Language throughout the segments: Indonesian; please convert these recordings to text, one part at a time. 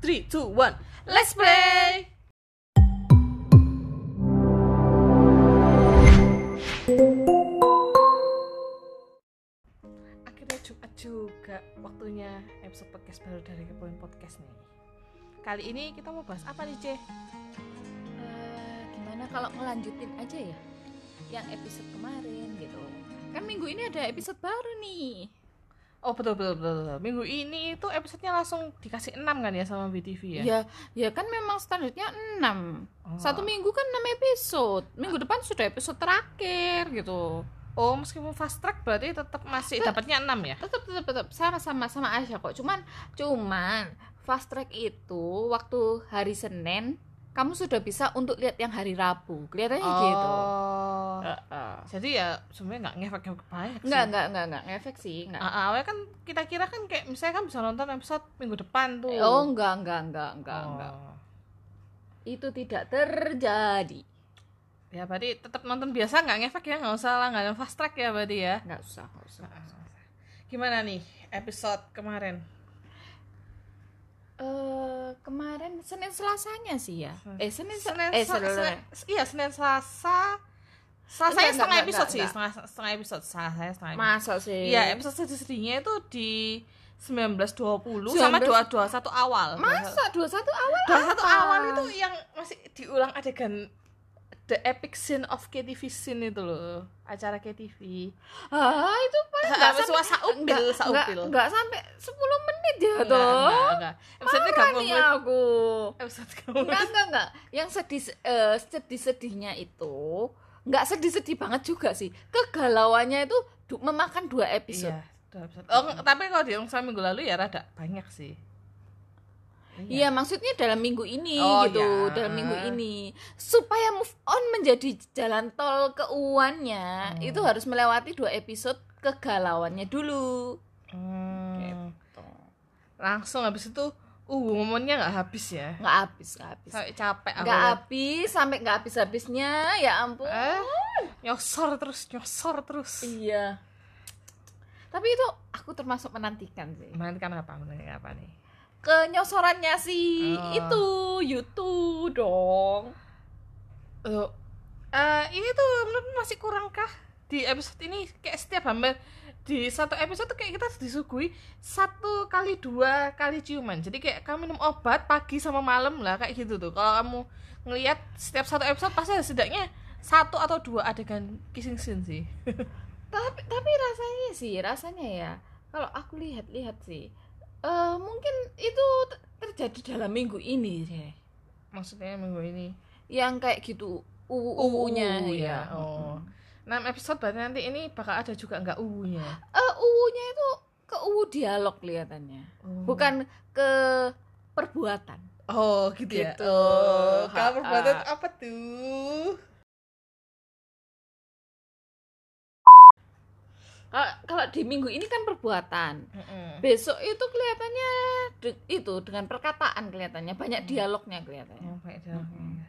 3, 2, 1 Let's play! Akhirnya Jumat juga Waktunya episode podcast baru dari Kepoin Podcast nih. Kali ini kita mau bahas apa nih, Ce? Eh, gimana kalau ngelanjutin aja ya? Yang episode kemarin gitu. Kan minggu ini ada episode baru nih Oh betul betul betul, betul. Minggu ini itu episodenya langsung dikasih 6 kan ya sama BTV ya? ya ya kan memang standarnya 6 Oh. satu minggu kan 6 episode minggu depan sudah episode terakhir gitu Oh meskipun fast track berarti tetap masih dapatnya 6 ya? tetap tetap tetap sama sama sama aja kok cuman cuman fast track itu waktu hari Senin kamu sudah bisa untuk lihat yang hari Rabu kelihatannya gitu Oh. Heeh. Jadi ya sebenarnya nggak ngefek-ngefek banyak sih. Enggak, enggak, enggak, enggak ngefek sih, enggak. Ah, awalnya kan kita kira kan kayak misalnya kan bisa nonton episode minggu depan tuh. Oh, enggak, enggak, enggak, enggak, Oh. enggak. Itu tidak terjadi. Ya berarti tetap nonton biasa nggak ngefek ya, nggak usah langganan fast track ya berarti ya. Enggak usah, enggak usah. Gimana nih episode kemarin? Eh, kemarin Senin Selasanya sih ya. Eh, Senin, Senin, eh, Sel- iya Senin Selasa. Selasa Enggak, setengah enggak, episode enggak, sih, enggak. setengah setengah episode. Selasa setengah. episode. Masa sih? Iya, episode sedih-sedihnya itu di 1920 sama 19 221 awal. Masa 21 awal? 21 apa? awal itu yang masih diulang adegan The Epic Scene of KTV Scene itu loh, acara KTV. Ah, itu paling enggak sampai saupil, saupil. enggak sampai 10 menit ya, enggak. Episode Parah 30 nih aku. Episode 30 Enggak, menit. enggak, enggak. Yang sedih eh, sedih-sedihnya itu enggak sedih-sedih banget juga sih. Kegalauannya itu du- memakan dua episode. Iya, dua episode. Oh, tapi kalau di sama minggu lalu ya rada banyak sih. Iya, maksudnya dalam minggu ini Oh, gitu, ya. dalam minggu ini supaya move on menjadi jalan tol keuannya Hmm. itu harus melewati dua episode kegalauannya dulu. Hmm. Gitu. Langsung habis itu uh momennya nggak habis ya. Nggak habis, nggak habis. Sampai capek. Nggak liat. habis sampai nggak habis-habisnya, ya ampun. Eh, nyosor terus, nyosor terus. Iya. Tapi itu aku termasuk menantikan sih. Menantikan apa? Menantikan apa nih? Kenyosorannya sih Oh. itu YouTube dong. Loh, eh, ini tuh menurut masih kurangkah di episode ini kayak setiap hampir di satu episode tuh kayak kita disuguhi satu kali dua kali ciuman jadi kayak kamu minum obat pagi sama malam lah kayak gitu tuh kalau kamu ngelihat setiap satu episode pasti ada setidaknya satu atau dua adegan kissing scene sih Tapi tapi rasanya sih, rasanya ya. Kalau aku lihat-lihat sih eh mungkin itu terjadi dalam minggu ini sih. maksudnya minggu ini Yang kayak gitu uwu-uwunya Uh, ya. ya oh enam episode berarti nanti ini bakal ada juga nggak uwunya Eh uwunya itu ke uwu dialog kelihatannya. Oh. Bukan ke perbuatan. oh gitu, ya Gitu. oh kalau perbuatan apa tuh Kalau kalau di minggu ini kan perbuatan. Mm-mm. Besok itu kelihatannya de- itu dengan perkataan kelihatannya banyak dialognya kelihatannya. Oh, baik dah. Mm-mm.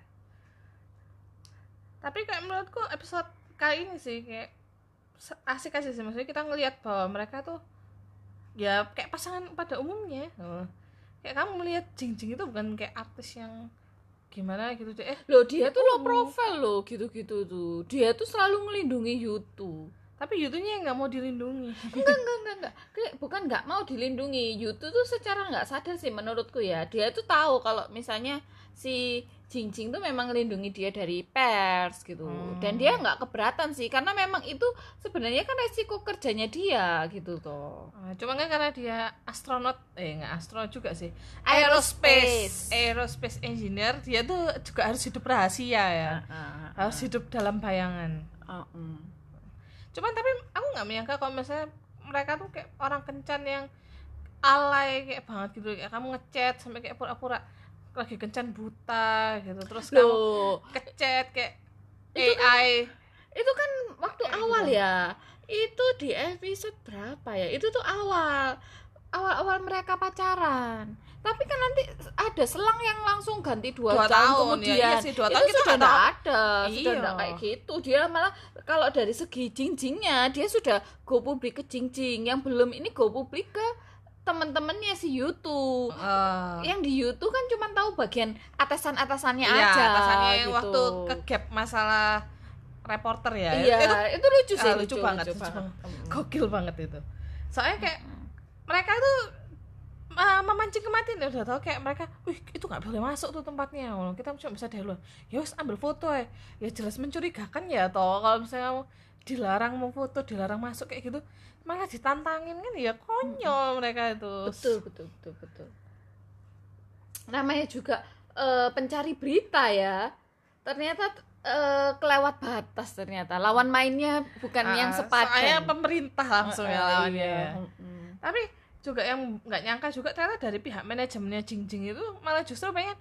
Tapi kayak menurutku episode kali ini sih kayak asik aja sih maksudnya kita ngelihat bahwa mereka tuh ya kayak pasangan pada umumnya. Oh. Kayak kamu melihat Jing Jing itu bukan kayak artis yang gimana gitu deh. Eh, Loh dia tuh low profile loh gitu-gitu tuh. Dia tuh selalu ngelindungi YouTube. Tapi Yutunya yang nggak mau dilindungi. Enggak enggak enggak enggak. Kayak bukan nggak mau dilindungi. YouTube tuh secara nggak sadar sih menurutku ya. Dia tuh tahu kalau misalnya si Jing Jing tuh memang ngelindungi dia dari pers gitu. Hmm. Dan dia nggak keberatan sih karena memang itu sebenarnya kan resiko kerjanya dia gitu toh. Ah, Cuma kan karena dia astronot, eh nggak astronot juga sih, Aerospace. aerospace, aerospace engineer, dia tuh juga harus hidup rahasia ya, Ah, harus hidup dalam bayangan. ah, mm. Cuman tapi aku nggak menyangka kalau misalnya mereka tuh kayak orang kencan yang alay kayak banget gitu. Kayak kamu ngechat sampai kayak pura-pura lagi kencan buta gitu. Terus kamu Loh, ngechat kayak Itu AI itu kan waktu Kayak awal gitu. ya. Itu di episode berapa ya? Itu tuh awal. Awal-awal mereka pacaran tapi kan nanti ada selang yang langsung ganti dua, Dua tahun, tahun, ya. kemudian Iya sih, dua itu tahun kita sudah nggak tidak tahu. ada sudah Iya. tidak kayak gitu dia malah kalau dari segi jingjingnya dia sudah go publik ke jingjing yang belum ini go publik ke temen-temennya si YouTube Eh, yang di YouTube kan cuma tahu bagian atasan-atasannya iya, aja atasannya yang gitu. waktu ke gap masalah reporter ya iya itu itu, lucu sih ah, lucu banget, lucu banget. gokil banget itu soalnya kayak mereka tuh uh, memancing kematian ya udah tau kayak mereka wih itu nggak boleh masuk tuh tempatnya. Kita cuma bisa dari luar. Ya wes ambil foto ya ya jelas mencurigakan ya toh kalau misalnya mau dilarang mau foto dilarang masuk kayak gitu malah ditantangin kan ya konyol mereka itu. Betul betul betul betul. Namanya juga eh, pencari berita ya. Ternyata eh, kelewat batas ternyata. Lawan mainnya bukan Ah, yang sepadan. soalnya pemerintah langsung Eh, ya lawannya iya. ya. Mm-mm. tapi juga yang nggak nyangka juga ternyata dari pihak manajemennya Jing Jing itu malah justru pengen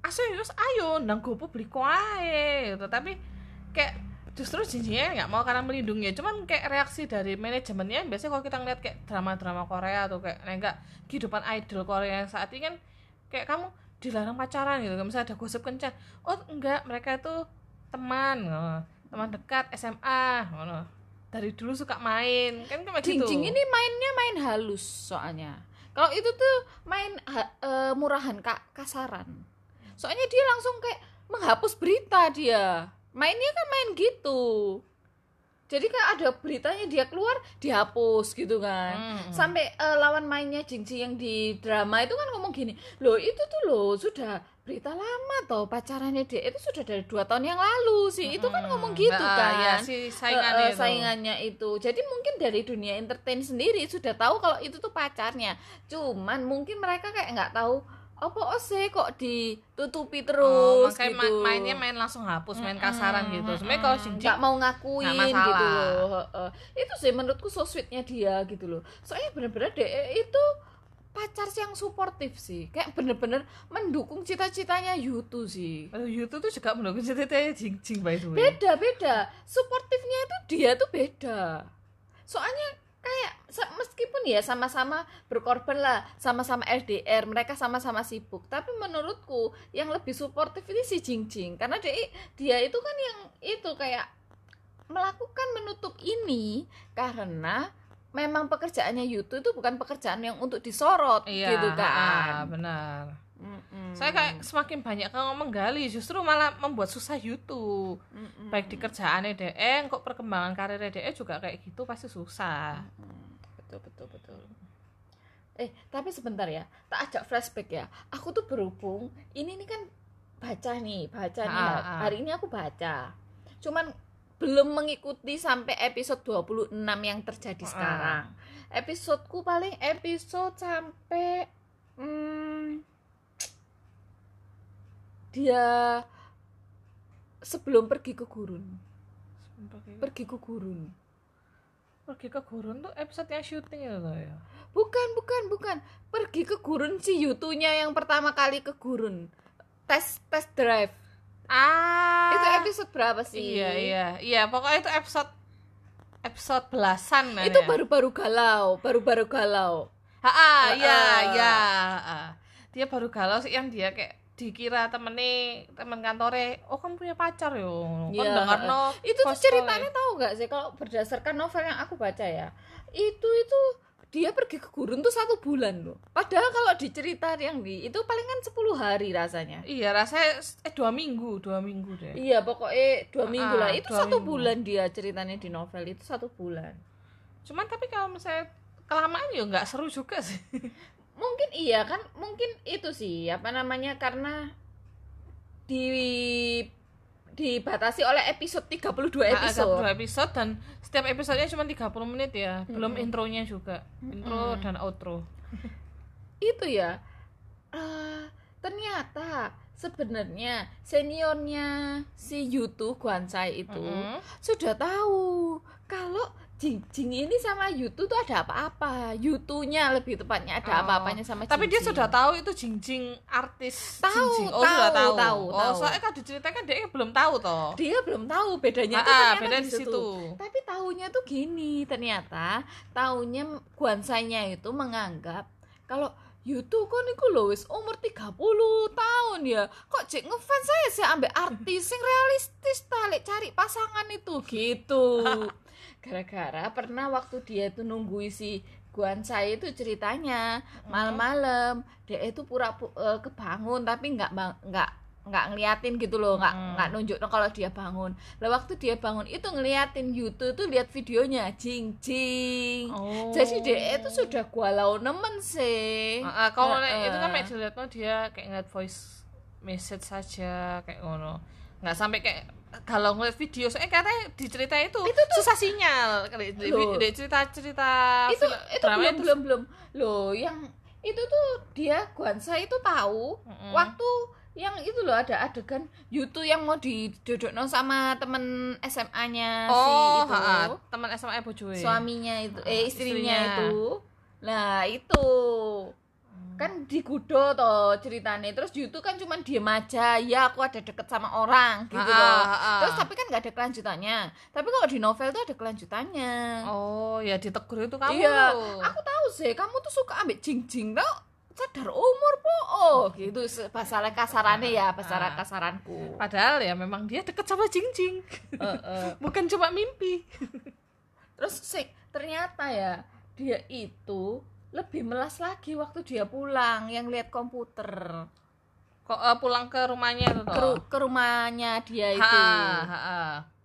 aso terus ayo nang go publik wae gitu tapi kayak justru Jing Jingnya nggak mau karena melindungi. Cuman kayak reaksi dari manajemennya biasanya kalau kita ngeliat kayak drama-drama Korea atau kayak nah, enggak kehidupan idol Korea yang saat ini kan kayak kamu dilarang pacaran gitu misalnya ada gosip kencan oh enggak mereka itu teman teman dekat SMA dari dulu suka main kan kayak gitu Jingjing ini mainnya main halus soalnya. Kalau itu tuh main eh, murahan ka- kasaran. Soalnya dia langsung kayak menghapus berita dia. Mainnya kan main gitu. Jadi kan ada beritanya dia keluar dihapus gitu kan. Hmm. Sampai eh, lawan mainnya Jingjing yang di drama itu kan ngomong gini, loh itu tuh loh sudah berita lama toh pacarannya dia itu sudah dari dua tahun yang lalu sih. Itu kan ngomong gitu Nah, kan ya, si saingannya Eh, eh, itu. saingannya itu. Jadi mungkin dari dunia entertain sendiri sudah tahu kalau itu tuh pacarnya. Cuman mungkin mereka kayak nggak tahu apa sih kok ditutupi Oh, terus makanya gitu. ma- mainnya main langsung hapus, main kasaran Mm-mm, gitu. Sebenarnya kalau. Jing nggak mau ngakuin gitu loh. Itu sih menurutku so sweetnya dia gitu loh. Soalnya bener-bener DE itu pacar yang suportif sih. Kayak bener-bener mendukung cita-citanya Yutu sih. Aduh, YouTube tuh juga mendukung ceritanya Jing Jing by the way. beda beda suportifnya itu dia tuh beda soalnya kayak meskipun ya sama-sama berkorban lah sama-sama LDR mereka sama-sama sibuk tapi menurutku yang lebih suportif ini si Jing Jing karena dia dia itu kan yang itu kayak melakukan menutup ini karena memang pekerjaannya Yutu itu bukan pekerjaan yang untuk disorot Iya, gitu kan benar. Mm-mm. Saya kayak semakin banyak kamu menggali, justru malah membuat susah YouTube. Mm-mm. Baik di kerjaannya DE, kok perkembangan karirnya DE juga kayak gitu pasti susah. Hmm, betul betul betul eh tapi sebentar ya tak ajak flashback ya aku tuh berhubung ini nih kan baca nih baca nih Ah, ah. hari ini aku baca cuman belum mengikuti sampai episode 26 yang terjadi Ah. sekarang episodeku paling episode sampai hmm, dia sebelum pergi ke gurun pergi ke gurun Pergi ke gurun tuh episode yang syuting itu loh ya. Bukan, bukan, bukan. Pergi ke gurun si Yutunya yang pertama kali ke gurun. Tes tes drive. Ah. Itu episode berapa sih? Iya, iya. Iya, pokoknya itu episode episode belasan nah Itu ya. baru-baru galau, baru-baru galau. Ha, iya, iya. Dia baru galau sih yang dia kayak dikira temennya temen kantore oh kan punya pacar yo kan Iya, dengar no Itu tuh ceritanya tahu nggak sih kalau berdasarkan novel yang aku baca ya. Itu itu dia pergi ke gurun tuh satu bulan loh. Padahal kalau diceritain yang di itu palingan 10 hari rasanya. iya rasanya eh dua minggu dua minggu deh Iya pokoknya dua minggu Ah, lah. Itu satu minggu. bulan dia ceritanya di novel itu satu bulan. cuman tapi kalau misalnya kelamaan ya nggak seru juga sih mungkin iya kan mungkin itu sih apa namanya karena di dibatasi oleh episode 32 Nah, episode. dua episode dan setiap episodenya cuma 30 menit ya. Belum intronya juga. Intro dan outro. Itu ya. Eh, ternyata sebenarnya seniornya si Yutu Guansai itu Mm-mm. sudah tahu kalau Jing Jing ini sama Yutu tuh ada apa-apa Yutunya lebih tepatnya ada Oh. apa-apanya sama tapi dia sudah tahu itu jingjing artis Tahu, Jingjing. oh tahu, sudah tahu, tahu, oh tahu. soalnya kan diceritakan dia belum tahu toh dia belum tahu bedanya Ah, tuh ah, ternyata beda di situ. situ Tapi tahunya tuh gini, ternyata tahunya Guansainya itu menganggap kalau Yutu kan iku lho wis umur 30 tahun ya. Kok cek ngefans saya sih ambek artis sing realistis ta cari pasangan itu gitu. Gara-gara pernah waktu dia itu nunggui si Guansai itu ceritanya malam-malam dia itu pura pu- eh, kebangun tapi nggak nggak nggak ngeliatin gitu loh nggak Hmm. nggak nunjuk kalau dia bangun lah waktu dia bangun itu ngeliatin YouTube tuh lihat videonya jing jing Oh. jadi dia itu sudah galau nemen sih Ah, ah, kalau Heeh. itu kan mek dilihat no, dia kayak ngeliat voice message saja kayak ngono nggak sampai kayak kalau ngeliat video soalnya katanya di cerita itu, susah sinyal. Di, cerita cerita itu itu belum belum belum. Loh yang itu tuh dia Guansai itu tahu Mm-mm. waktu yang itu loh ada adegan Yutu yang mau didodokno sama temen SMA-nya si oh itu. ha, ha, teman SMA bojoe. Suaminya itu eh istrinya, istrinya. itu. Nah itu kan digudo toh ceritanya terus Yutu kan cuma diem aja ya aku ada deket sama orang gitu Ah, loh. ah, ah. terus tapi kan nggak ada kelanjutannya. Tapi kalau di novel tuh ada kelanjutannya. Oh ya ditegur itu kamu. Iya, aku tahu sih kamu tuh suka ambil jing-jing tau sadar umur po. Oh gitu. Bahasa kasarannya ya bahasa Ah. kasaranku. Padahal ya memang dia deket sama Jing Jing Heeh. bukan cuma mimpi. Terus sih ternyata ya dia itu lebih melas lagi waktu dia pulang yang lihat komputer. Kok eh, pulang ke rumahnya itu ke, ke rumahnya dia itu. Ha, ha, ha.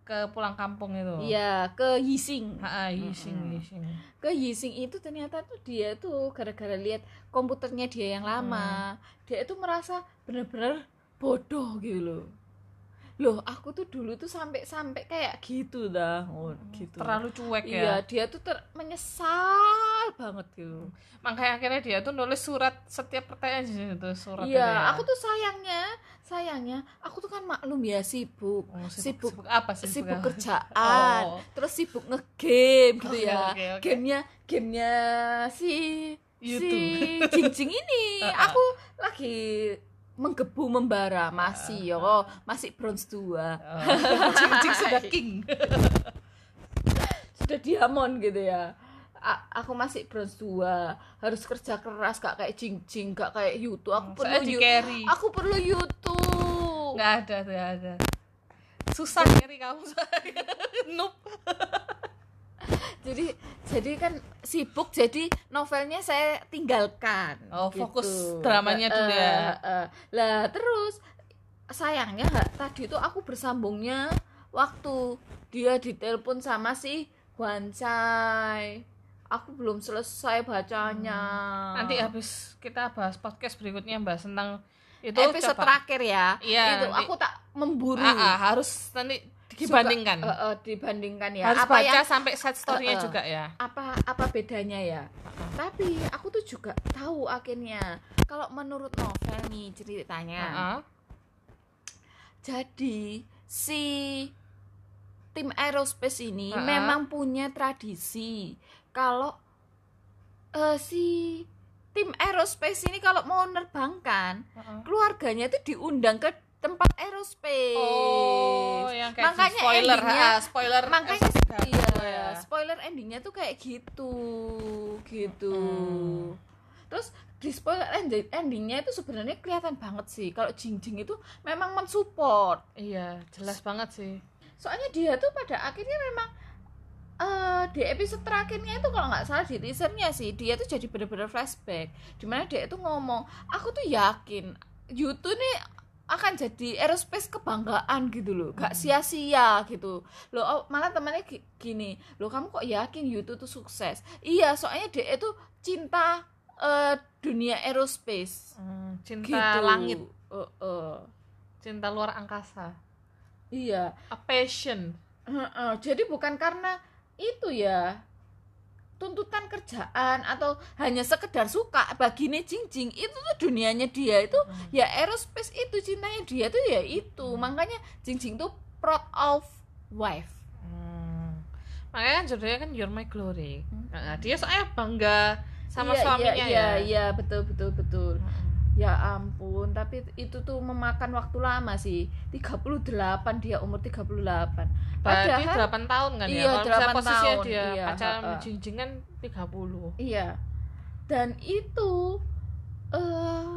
ke pulang kampung itu? Iya ke Yising Ha, ha, yising Mm-mm. yising ke Yising itu ternyata tuh dia tuh gara-gara lihat komputernya dia yang lama dia itu merasa bener-bener bodoh gitu loh loh aku tuh dulu tuh sampai sampai kayak gitu dah oh, gitu terlalu cuek iya ya dia tuh ter menyesal banget gitu makanya akhirnya dia tuh nulis surat setiap pertanyaan di situ surat itu iya ya. aku tuh sayangnya sayangnya aku tuh kan maklum ya sibuk Oh, sibuk sibuk apa sih sibuk apa? kerjaan Oh. terus sibuk ngegame gitu Oh, ya oke, oke. gamenya gamenya si YouTube. si Jingjing ini aku lagi menggebu membara. Masih yo. Masih bronze 2 Oh, Jing Jing sudah king. Sudah diamond gitu ya. A- aku masih bronze 2 harus kerja keras gak kayak Jingjing gak kayak Yutu. Aku saya perlu carry aku perlu Yutu. Nggak ada nggak ada. Susah carry kamu noob jadi jadi kan sibuk jadi novelnya saya tinggalkan Oh, gitu. fokus dramanya dulu ya. Eh, eh, eh. lah terus sayangnya ha- tadi itu aku bersambungnya waktu dia ditelepon sama si Guansai aku belum selesai bacanya nanti habis kita bahas podcast berikutnya bahas tentang itu episode coba. terakhir ya Iya, itu nanti- aku tak memburu Ah, ah, harus nanti dibandingkan Suka- eh, eh, dibandingkan ya harus apa baca yang sampai side story-nya Eh, eh. juga ya apa apa bedanya ya tapi aku tuh juga tahu akhirnya kalau menurut novel nih ceritanya Heeh. jadi si tim aerospace ini Ha-ha. memang punya tradisi kalau eh, si tim aerospace ini kalau mau nerbangkan Heeh. keluarganya itu diundang ke tempat aerospace Oh, yang kayak Makanya spoiler, endingnya- ah, spoiler makanya tiga iya ya. spoiler endingnya tuh kayak gitu gitu Hmm. terus di spoiler endi- endingnya itu sebenarnya kelihatan banget sih kalau Jing Jing itu memang mensupport Iya, jelas banget sih. soalnya dia tuh pada akhirnya memang eh di episode terakhirnya itu kalau nggak salah di teasernya sih dia tuh jadi bener-bener flashback di mana dia itu ngomong aku tuh yakin Yutu nih akan jadi aerospace kebanggaan gitu loh. Gak sia-sia gitu. Loh oh, malah temannya gi- gini loh kamu kok yakin Yutu tuh sukses? Iya soalnya dia itu cinta eh, dunia aerospace. Hmm, cinta gitu. langit, Eh, eh. cinta luar angkasa. iya. A passion. Heeh, jadi bukan karena itu ya tuntutan kerjaan atau hanya sekedar suka baginya Jing Jing itu tuh dunianya dia itu Hmm. ya aerospace itu cintanya dia tuh ya itu makanya Jing Jing tuh proud of wife Hmm. Makanya kan judulnya kan You're My Glory. Hmm. Nah, dia soalnya bangga sama iya, suaminya iya, ya. iya iya betul betul betul Hmm. Ya ampun tapi itu tuh memakan waktu lama sih 38 dia umur 38 Berarti Padahal- 8 tahun kan Iya, ya. Kalau misalnya 8 posisinya tahun, dia iya, pacaran heeh. Jingjing kan 30. Iya. Dan itu eh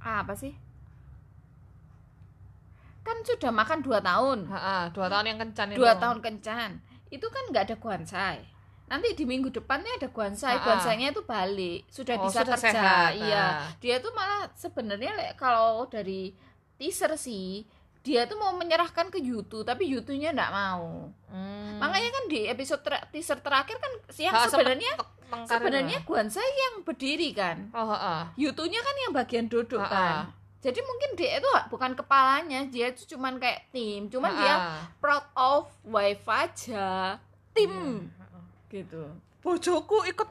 apa sih? Kan sudah makan dua tahun. Heeh, 2 tahun yang kencan itu. Dua tahun kencan. Itu kan nggak ada guansai. Nanti di minggu depannya ada Guansai. Guansainya itu balik sudah Oh, bisa sudah kerja sehat, iya ah. dia tuh malah sebenarnya kalau dari teaser sih dia tuh mau menyerahkan ke Yutu tapi Yutunya nggak mau Hmm. makanya kan di episode ter- teaser terakhir kan yang sempet sebenarnya sebenarnya. Guansai yang berdiri kan oh heeh. Yutunya kan yang bagian duduk Ah, kan ah. jadi mungkin dia itu bukan kepalanya dia itu cuman kayak tim cuman dia proud of wife aja tim Heeh. Gitu. Bojoku ikut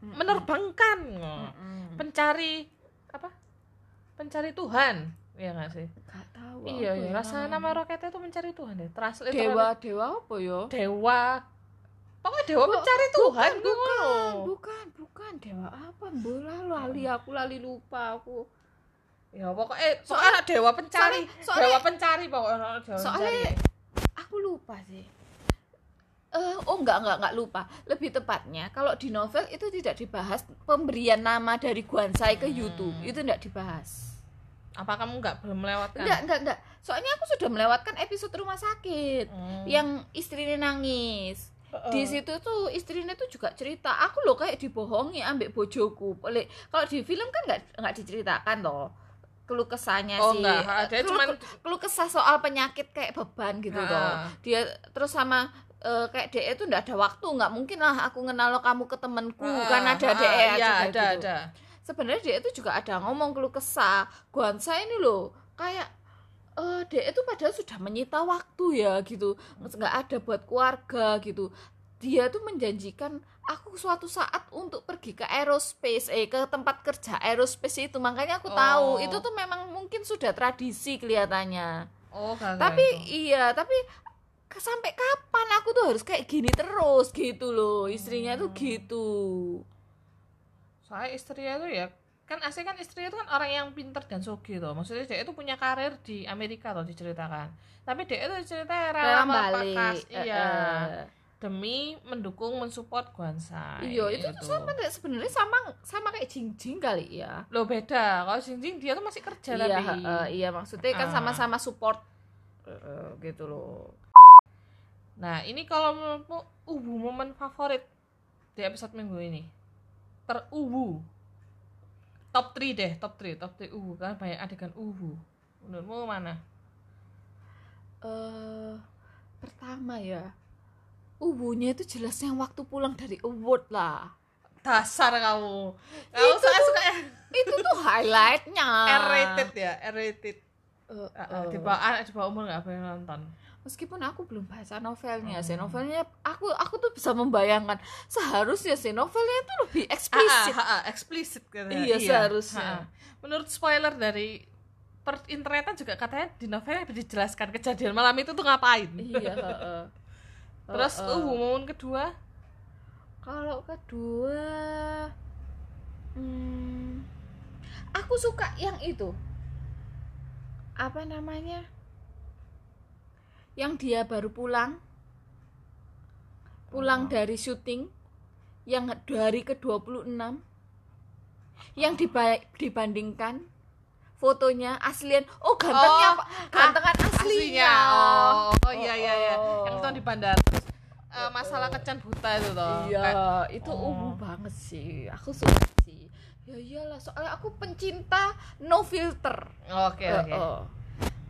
menerbangkan. Mm-mm. pencari apa? Pencari Tuhan. Ya nggak sih? Gak tahu iya apa ya. Rasa nama roketnya itu mencari Tuhan ya translate dewa dewa apa ya? Dewa. Pokoknya dewa Bu- mencari bukan, Tuhan bukan? ngono. bukan bukan dewa apa? Bola lali aku lali lupa aku. Ya pokoknya Soalnya- soalnya dewa pencari. soalnya- soalnya- dewa pencari pokoknya dewa Soalnya- pencari. aku lupa sih Eh, oh enggak enggak enggak lupa. Lebih tepatnya kalau di novel itu tidak dibahas pemberian nama dari Guansai ke Hmm. Yutu itu tidak dibahas. Apa kamu nggak belum melewatkan? Enggak enggak enggak. Soalnya aku sudah melewatkan episode rumah sakit Hmm. yang istrinya nangis. Heeh. di situ tuh istrinya tuh juga cerita. Aku loh kayak dibohongi ambek bojoku. Kalau di film kan nggak nggak diceritakan loh keluh kesahnya oh sih. enggak. Dia keluh, cuman keluh kesah soal penyakit kayak beban gitu Ha. loh dia terus sama eh, kayak DE itu nggak ada waktu nggak mungkin lah aku kenal lo kamu ke temenku kan ada Ah, DE iya juga ada gitu. ada sebenarnya DE itu juga ada ngomong keluh kesah Guansa ini loh kayak eh DE itu padahal sudah menyita waktu ya gitu nggak ada buat keluarga gitu dia tuh menjanjikan aku suatu saat untuk pergi ke aerospace eh ke tempat kerja aerospace itu makanya aku tahu Oh. itu tuh memang mungkin sudah tradisi kelihatannya oh tapi itu. iya tapi sampai kapan aku tuh harus kayak gini terus gitu loh istrinya tuh Hmm. gitu. Soalnya istrinya tuh ya kan asli kan istrinya itu kan orang yang pinter dan sogi tuh maksudnya dia itu punya karir di Amerika loh diceritakan. Tapi dia itu ceritanya rela balik iya. eh, demi mendukung mensupport Guansai iya itu tuh sama sebenarnya sama sama kayak jingjing kali ya. Lo beda. Kalau Jingjing dia tuh masih kerja iya tapi. eh, iya maksudnya kan Ah. sama-sama support eh, eh, gitu loh nah ini kalau menurutmu ubu momen favorit di episode minggu ini? Terubu top 3 deh top 3 top 3 ubu. Kan banyak adegan ubu. Menurutmu mana? Eh pertama ya ubunya itu jelas yang waktu pulang dari award lah. Dasar kamu. Kamu Itu suka tuh- suka itu tuh highlightnya. R rated ya R rated Eh, di eh. bawah anak di bawah umur nggak? Boleh nonton meskipun aku belum baca novelnya Hmm. sih novelnya aku aku tuh bisa membayangkan seharusnya sih novelnya itu lebih eksplisit Ah, ah, ah, eksplisit katanya. Iya, seharusnya. Ah, ah. menurut spoiler dari per internetan juga katanya di novelnya dijelaskan kejadian malam itu tuh ngapain iya heeh. terus Heeh. uh momen kedua kalau kedua hmm, aku suka yang itu apa namanya yang dia baru pulang pulang Oh. dari syuting yang dari ke 26 yang diba- dibandingkan fotonya aslian oh gantengnya Oh, Pak. gantengan aslinya, oh, oh iya iya iya Oh. yang itu di bandara terus eh, masalah kencan buta itu toh Iya, Kayak- itu oh. ungu banget sih. Aku suka sih. Ya iyalah, soalnya aku pencinta no filter. oke Eh, oke eh.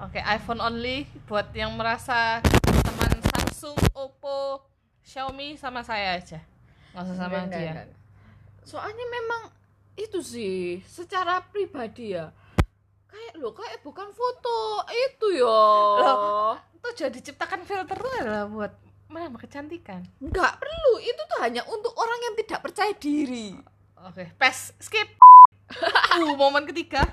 Oke, iPhone only buat yang merasa teman Samsung, Oppo, Xiaomi sama saya aja. Nggak usah sama Enggak, dia. enggak. Soalnya memang itu sih, secara pribadi ya. Kayak lo kayak bukan foto itu ya. Loh. Tujuan diciptakan filter itu adalah buat menambah kecantikan. Enggak perlu, itu tuh hanya untuk orang yang tidak percaya diri. Oke, pes, skip. uh, momen ketiga.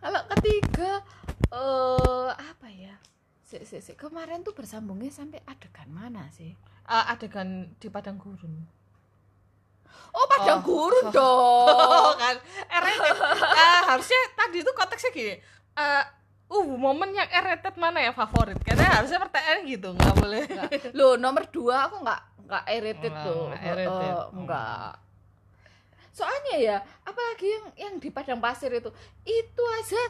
Kalau ketiga eh apa ya? Si, si, si. Kemarin tuh bersambungnya sampai adegan mana sih? Eh, adegan di padang gurun. Oh, padang Oh. gurun Oh, dong. kan. R-rated. Eh, harusnya tadi tuh konteksnya gini. Eh, uh, momen yang R-rated mana ya favorit? Karena harusnya pertanyaan gitu, nggak boleh. Loh, nomor dua aku nggak nggak Nggak, tuh. nggak R-rated. Eh, enggak. Soalnya ya, apalagi yang yang di padang pasir itu, itu aja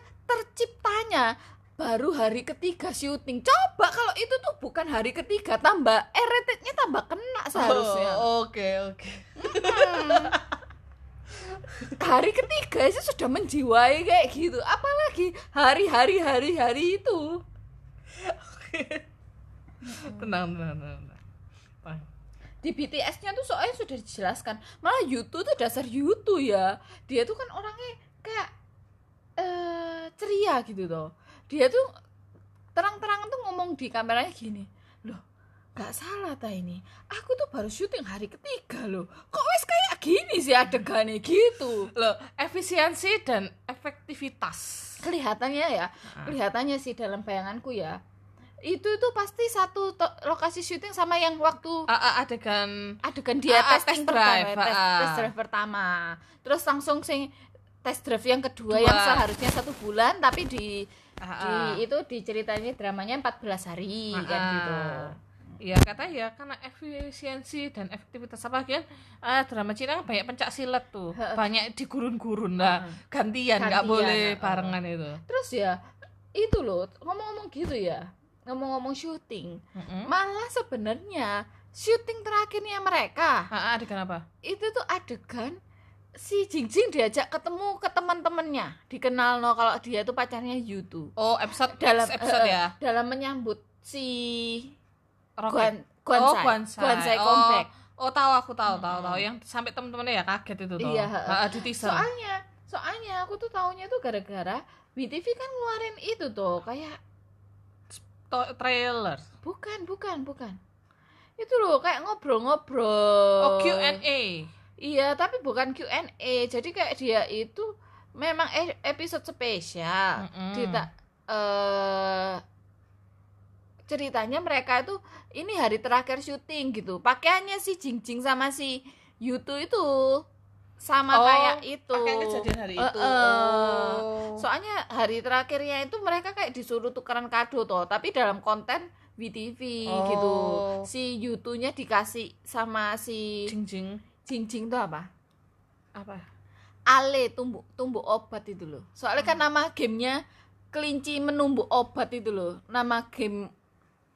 terciptanya baru hari ketiga syuting coba kalau itu tuh bukan hari ketiga tambah eh tambah kena seharusnya Oh, Oke, oke. Hmm. hari ketiga sih sudah menjiwai kayak gitu apalagi hari-hari hari-hari itu Tenang, tenang, tenang. tenang. Di BTS-nya tuh soalnya sudah dijelaskan malah YouTube tuh dasar YouTube ya dia tuh kan orangnya kayak eh ceria gitu tuh dia tuh terang-terangan tuh ngomong di kameranya gini loh gak salah ta ini? Aku tuh baru syuting hari ketiga loh. Kok wes kayak gini sih adegannya? Gitu. Loh, efisiensi dan efektivitas. kelihatannya ya kelihatannya sih dalam bayanganku ya. Itu tuh pasti satu lokasi syuting sama yang waktu Ah, ah, adegan adegan dia Ah, ah, testing test pertama, drive, tes, ah. tes drive pertama. Terus langsung sing test drive yang kedua Dua. yang seharusnya satu bulan tapi di Ah, di ah. itu diceritanya dramanya 14 hari kan Ah, gitu. Iya kata ya karena efisiensi dan efektivitas apa kan? Ah, drama Cina kan banyak pencak silat tuh. Banyak di gurun-gurun lah gantian nggak boleh barengan itu. Terus ya itu loh ngomong-ngomong gitu ya ngomong-ngomong syuting Mm-mm. malah sebenarnya syuting terakhirnya mereka Ah, ah, adegan apa? itu tuh adegan si Jingjing diajak ketemu ke teman-temannya. Dikenal no kalau dia tuh pacarnya Yutu oh episode dalam episode eh, ya? dalam menyambut si Rocket Guan oh Guansai Guansai oh, comeback. oh tahu aku tahu tahu Mm-mm. tahu. Yang sampai temen-temennya ya kaget itu tuh. Iya, heeh. Ah, di teaser. Soalnya soalnya aku tuh taunya tuh gara-gara BTV kan ngeluarin itu tuh kayak To- trailer. Bukan bukan bukan. Itu loh kayak ngobrol-ngobrol. Oh Q&A iya tapi bukan Q&A jadi kayak dia itu memang e- episode spesial. Mm-mm. cerita eh ceritanya mereka itu ini hari terakhir syuting gitu. Pakaiannya si Jingjing sama si Yutu itu sama Oh, kayak itu. kejadian hari itu. Eh, eh. oh. Soalnya hari terakhirnya itu mereka kayak disuruh tukeran kado toh tapi dalam konten VTV Oh. gitu. Si Yutunya dikasih sama si jing Jingjing itu apa? Apa? Ale tumbuk tumbuk obat itu loh. Soalnya kan nama gamenya kelinci menumbuk obat itu loh. Nama game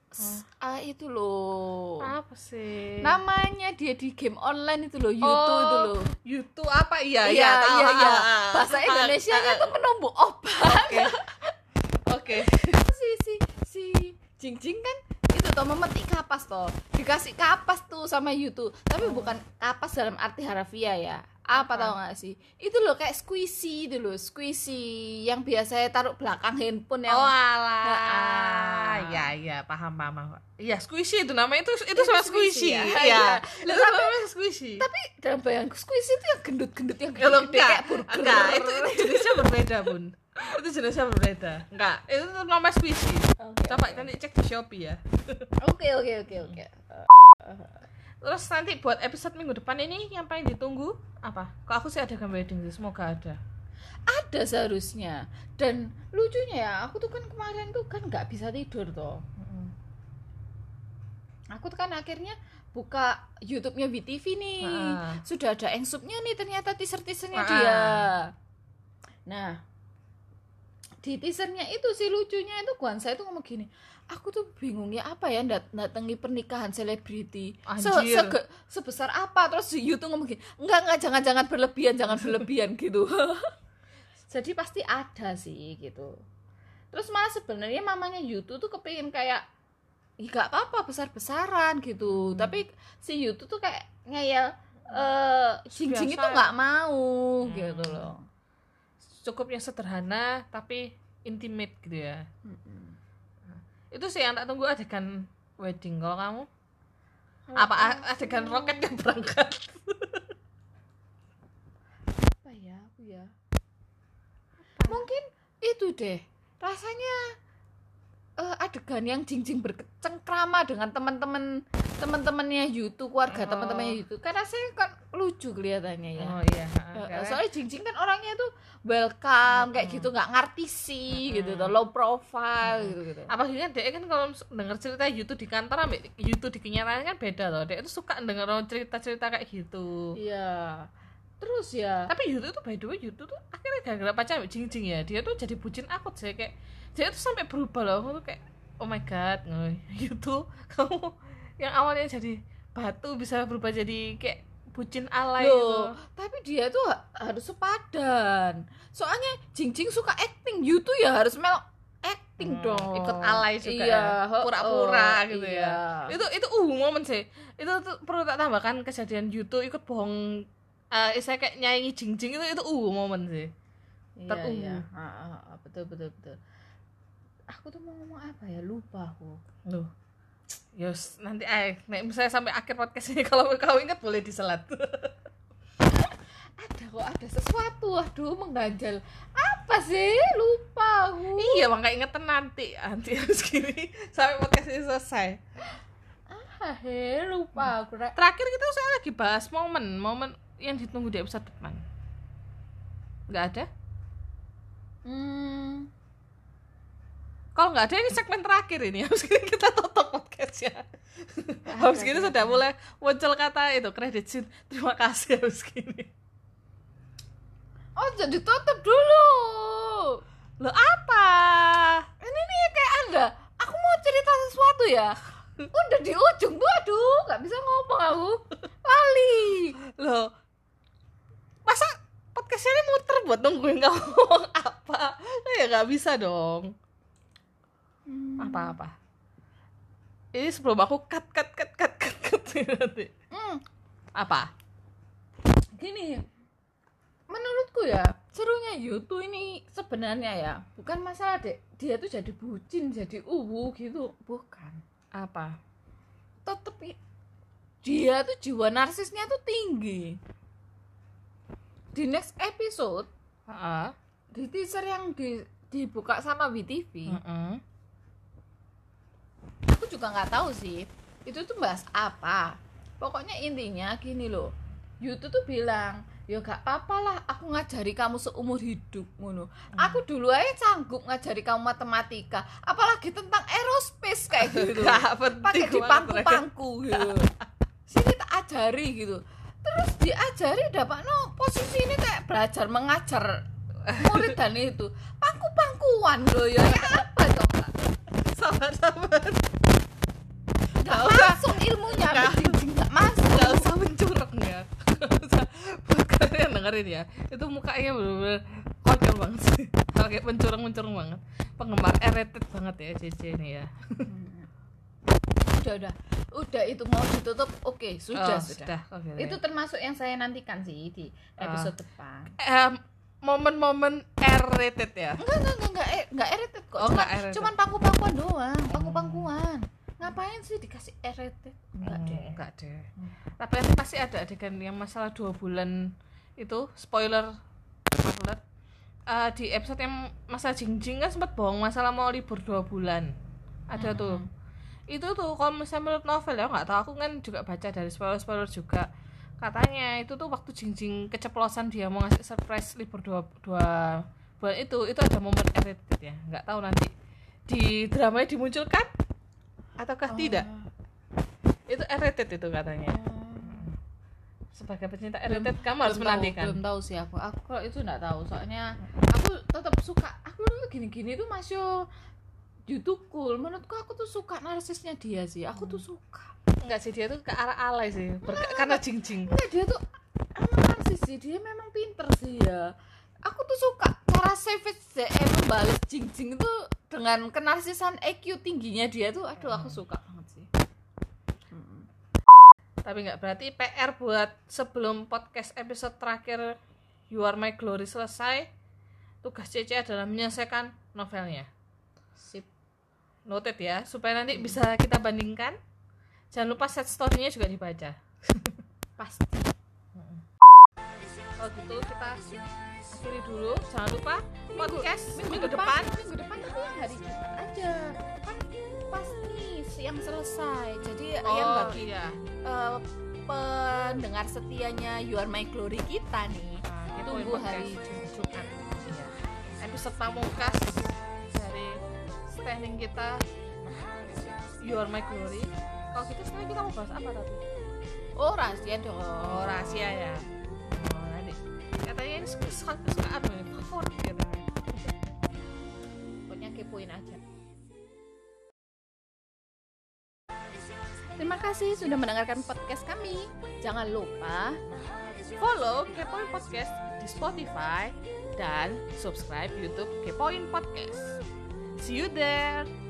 S- ah itu loh. Apa sih? Namanya dia di game online itu loh YouTube Oh, itu loh. YouTube apa? Iya iya tahu. iya iya. Ah, ah, bahasa ah, Indonesia nya tuh menumbuk obat. Oke. Oke. Si si si Jing Jing kan toh memetik kapas toh. Dikasih kapas tuh sama YouTube tapi bukan kapas dalam arti harafiah ya. Apa? apa? tau gak sih? Itu loh kayak squishy itu loh squishy. Yang biasanya taruh belakang handphone yang oh alah. Ah. ya ya paham paham iya squishy itu namanya. Itu itu sama squishy squishy. ya? iya. Iya. itu namanya squishy. tapi dalam bayangku squishy itu yang gendut-gendut yang enggak. kayak burger. Enggak itu, itu jenisnya berbeda bun itu jenisnya berbeda. Enggak. Itu tuh nama squishy Oke, coba oke. nanti cek di shopee ya. Oke oke oke oke. Terus nanti buat episode minggu depan ini yang paling ditunggu apa? Kok aku sih ada gambar wedding sih? Semoga ada. Ada seharusnya. Dan lucunya ya aku tuh kan kemarin tuh kan nggak bisa tidur toh. Aku tuh kan akhirnya buka YouTube-nya VTV nih. Ah. sudah ada engsupnya nih ternyata teaser-teasernya Ah. dia. Nah di teasernya itu sih lucunya itu Guansa itu ngomong gini aku tuh bingung ya apa ya dat datangi pernikahan selebriti? Se- sege- sebesar apa? Terus si YouTube ngomong gini enggak enggak jangan jangan berlebihan jangan berlebihan gitu. Jadi pasti ada sih gitu. Terus malah sebenarnya mamanya Yutu tuh kepingin kayak Ih, gak apa-apa besar-besaran gitu. Hmm. tapi si Yutu tuh kayak ngeyel eh Jing Jing Biasa. itu nggak mau Hmm. gitu loh cukup yang sederhana tapi intimate gitu ya. Mm-mm. itu sih yang tak tunggu adegan wedding. Kalau kamu? Apa a- adegan roket yang berangkat? Apa ya aku ya? Mungkin itu deh. Rasanya eh, adegan yang jingjing bercengkrama dengan teman-teman teman-temannya Yutu keluarga Oh. teman-temannya Yutu. Kan rasanya kan lucu kelihatannya ya. Oh iya Eh, karena- soalnya jingjing kan orangnya tuh welcome kayak gitu nggak ngartisi gitu Mm-mm. tuh low profile gitu gitu. Apalagi kan dia kan kalau denger cerita YouTube di kantor ambek YouTube di kenyataan kan beda loh dia itu suka denger cerita-cerita kayak gitu. Iya. Terus ya tapi Yutu tuh by the way Yutu tuh akhirnya gara-gara pacaran sama Jing Jing ya dia tuh jadi bucin akut sih kayak dia tuh sampai berubah loh aku tuh kayak oh my god Yutu kamu yang awalnya jadi batu bisa berubah jadi kayak bucin alay Loh, gitu. tapi dia tuh ha- harus sepadan. Soalnya Jing Jing suka acting, you tuh ya harus mel acting Hmm, dong. ikut alay juga iya, ya. Pura-pura oh, gitu iya. ya. itu itu uh momen sih itu tuh perlu tak tambahkan kejadian Yutu ikut bohong eh saya kayak nyanyi Jing Jing itu itu uh momen sih Iya, Ter- iya. uh. Ah, ah, ah, betul betul betul. Aku tuh mau ngomong apa ya? Lupa aku. Loh. Yos, nanti eh nek misalnya sampai akhir podcast ini kalau kau ingat boleh diselat. Ada kok ada sesuatu. Aduh, mengganjal. Apa sih? Lupa aku. iya, makanya ingetin nanti. Nanti harus gini sampai podcast ini selesai. Ah, he, lupa aku. Terakhir kita saya lagi bahas momen, momen yang ditunggu di episode depan. Nggak ada? Hmm. Kalau nggak ada ini segmen terakhir ini. Gini kita tutup podcastnya. Habis gini sudah mulai muncul kata itu kredit scene. Terima kasih habis gini. Oh, jadi tutup dulu. Lo apa? Ini nih kayak Anda. Aku mau cerita sesuatu ya. Udah di ujung tuh, aduh, nggak bisa ngomong aku. Lali. Loh, masa podcastnya ini muter buat nungguin kamu ngomong apa? Ya nggak bisa dong. Apa-apa. Ini sebelum aku cut cut cut cut cut cut nanti. Hmm, Apa? gini. Menurutku ya, serunya Yutu ini sebenarnya ya, bukan masalah dek dia tuh jadi bucin, jadi uwu gitu, bukan. Apa? Tetep dia tuh jiwa narsisnya tuh tinggi. Di next episode, Heeh. di teaser yang di, dibuka sama WTV, Heeh. Aku juga nggak tahu sih. Itu tuh bahas apa? Pokoknya intinya gini loh. Yutu tuh bilang ya gak apa-apa lah aku ngajari kamu seumur hidup ngono. Aku dulu aja sanggup ngajari kamu matematika apalagi tentang aerospace kayak gitu. Pakai di pangku-pangku gitu. Sini tak ajari gitu. Terus diajari dapat no posisi ini kayak belajar mengajar murid dan itu. Pangku-pangkuan loh ya apa dong Kak? Sabar sabar. nggak Nggak usah. masuk ilmunya Nggak. Bing, nggak masuk Gak usah mencurang ya. Gak usah. Buat kalian yang dengerin ya, itu mukanya bener-bener konyol banget sih. Kayak mencurang-mencurang banget. Penggemar R-rated banget ya CC ini ya. udah udah udah itu mau ditutup oke sudah Oh, sudah Oke. itu termasuk yang saya nantikan sih di episode depan Em, momen-momen R-rated ya. enggak enggak enggak enggak eh, enggak edited kok Oh, cuman, R-rated. cuman pangku pangkuan doang pangku pangkuan ngapain sih dikasih edited enggak Hmm, deh Enggak deh. Tapi nanti pasti ada adegan yang masalah dua bulan itu spoiler. Spoiler Eh, di episode yang masalah Jingjing kan sempat bohong masalah mau libur dua bulan. Ada tuh. Itu tuh kalau misalnya menurut novel ya nggak tahu. Aku kan juga baca dari spoiler spoiler juga. Katanya itu tuh waktu Jingjing keceplosan dia mau ngasih surprise libur dua, dua bulan itu. Itu ada momen edited ya? Nggak tahu nanti. Di dramanya dimunculkan? Ataukah tidak? Itu edited itu katanya sebagai pecinta edited kamu harus menantikan. belum tahu sih aku. Aku kalau itu enggak tahu soalnya aku tetap suka aku tuh gini-gini tuh masih YouTube cool. Menurutku aku tuh suka narsisnya dia sih aku tuh suka. Enggak sih dia tuh ke arah alay sih Ber- karena jingjing. Enggak, dia tuh emang narsis sih dia memang pinter sih ya. Aku tuh suka cara savage CM membalas jing-jing itu dengan kenarsisan EQ tingginya dia tuh aduh aku suka banget sih. Tapi nggak. Berarti PR buat sebelum podcast episode terakhir You Are My Glory selesai tugas CC adalah menyelesaikan novelnya. Sip. Noted ya supaya nanti bisa kita bandingkan. Jangan lupa set story-nya juga dibaca. Pasti. Kalau gitu kita akhiri dulu. Jangan lupa podcast minggu, depan, minggu depan itu yang hari Jumat aja. Kan pas nih siang selesai. Jadi yang bagi iya. eh, pendengar setianya You Are My Glory kita nih itu tunggu hari Jumat. Iya. episode pamungkas dari standing kita You Are My Glory kalau gitu sekarang kita mau bahas apa tadi? Oh rahasia dong. Oh rahasia ya. Oh, nanti. Kesukaan kesukaan favorit gitu pokoknya kepoin aja kasih sudah mendengarkan podcast kami. Jangan lupa follow Kepoin Podcast di Spotify dan subscribe YouTube Kepoin Podcast. See you there.